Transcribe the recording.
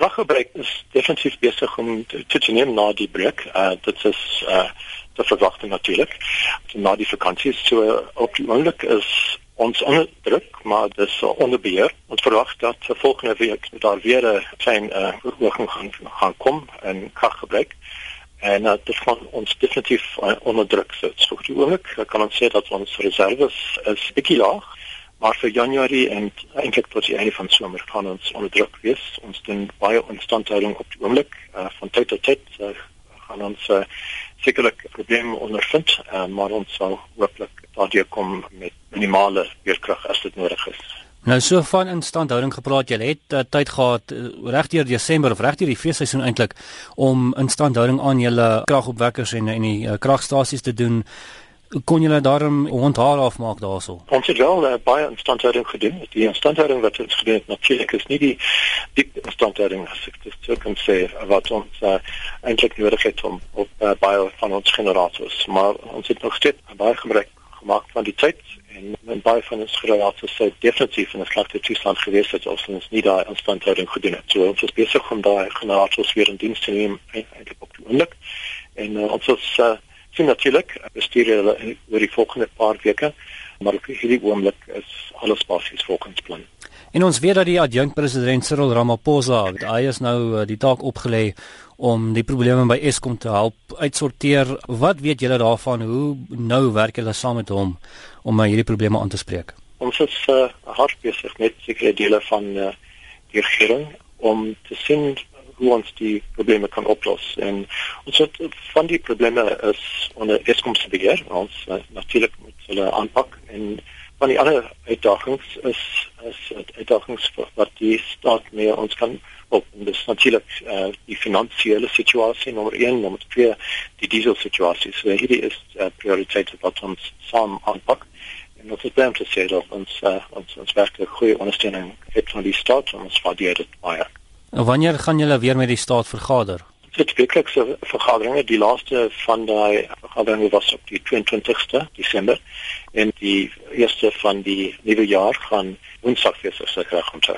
kraggebruik is definitief besig om te toeneem na die breek. Uh dit is uh te verwagting natuurlik. Na die vakansie so op die oomblik is ons onder druk, maar dis onder beheer. Ons verwag dat volgende week daar weer 'n klein uh verhoging gaan gaan kom in kraggebruik. En uh, dit gaan ons definitief uh, onder druk sit. So op die oomblik kan ons sê dat ons reserves is bietjie laag maar vir Januarie en eintlik tot die einde van somer gaan ons onder druk wees. Ons doen baie instandhouding op die oomblik uh, van tyd tot tyd uh, gaan ons uh, sekerlik probleme ondervind, uh, maar ons sal hopelik daardie kom met minimale weerkrag as dit nodig is. Nou so van instandhouding gepraat, jy het uh, tyd gehad uh, regdeur Desember of regdeur die feesseisoen eintlik om instandhouding aan julle kragopwekkers en en die uh, kragstasies te doen kon julle daarom hondhaar afmaak daarso? Ons het wel uh, baie instandhouding gedoen. Die instandhouding wat ons gedoen het natuurlik is nie die diep instandhouding as ek dit sou kan sê wat ons uh, eintlik nodig het om op uh, baie van ons generators, maar ons het nog steeds baie gebruik gemaak van die tyd en en baie van ons generators sou definitief in 'n slegte toestand gewees het as ons nie daai instandhouding gedoen het. So ons is besig om daai generators weer in diens te neem eintlik op die oomblik en uh, ons is uh, sien natuurlik bestuur hulle oor die volgende paar weke maar op hierdie oomblik is alles basies volgens plan. En ons weet dat die adjunkt president Cyril Ramaphosa hy is nou eh, die taak opgelê om die probleme by Eskom te help uitsorteer. Wat weet julle daarvan? Hoe nou werk julle saam met hom om hierdie probleme aan te spreek? Ons is uh, hard besig met sekere dele van uh, die regering om te sien hoe ons die probleme kan oplos. En ons het van die probleme is onder Eskom se beheer, ons uh, natuurlik moet hulle aanpak. En van die ander uitdagings is is uitdagings wat die staat meer ons kan op en dis natuurlik uh, die finansiële situasie nommer 1 nommer 2 die diesel situasie. So hierdie is uh, prioriteit wat ons saam aanpak. En ons het baie te sê dat ons uh, ons ons werklik goeie ondersteuning het van die staat. En ons waardeer dit baie Wanneer gaan julle weer met die staat vergader? Dit weeklikse vergaderinge, die laaste van daai vergaderinge was op die 22ste Desember en die eerste van die nuwe jaar gaan Woensdag weer so reg onthou.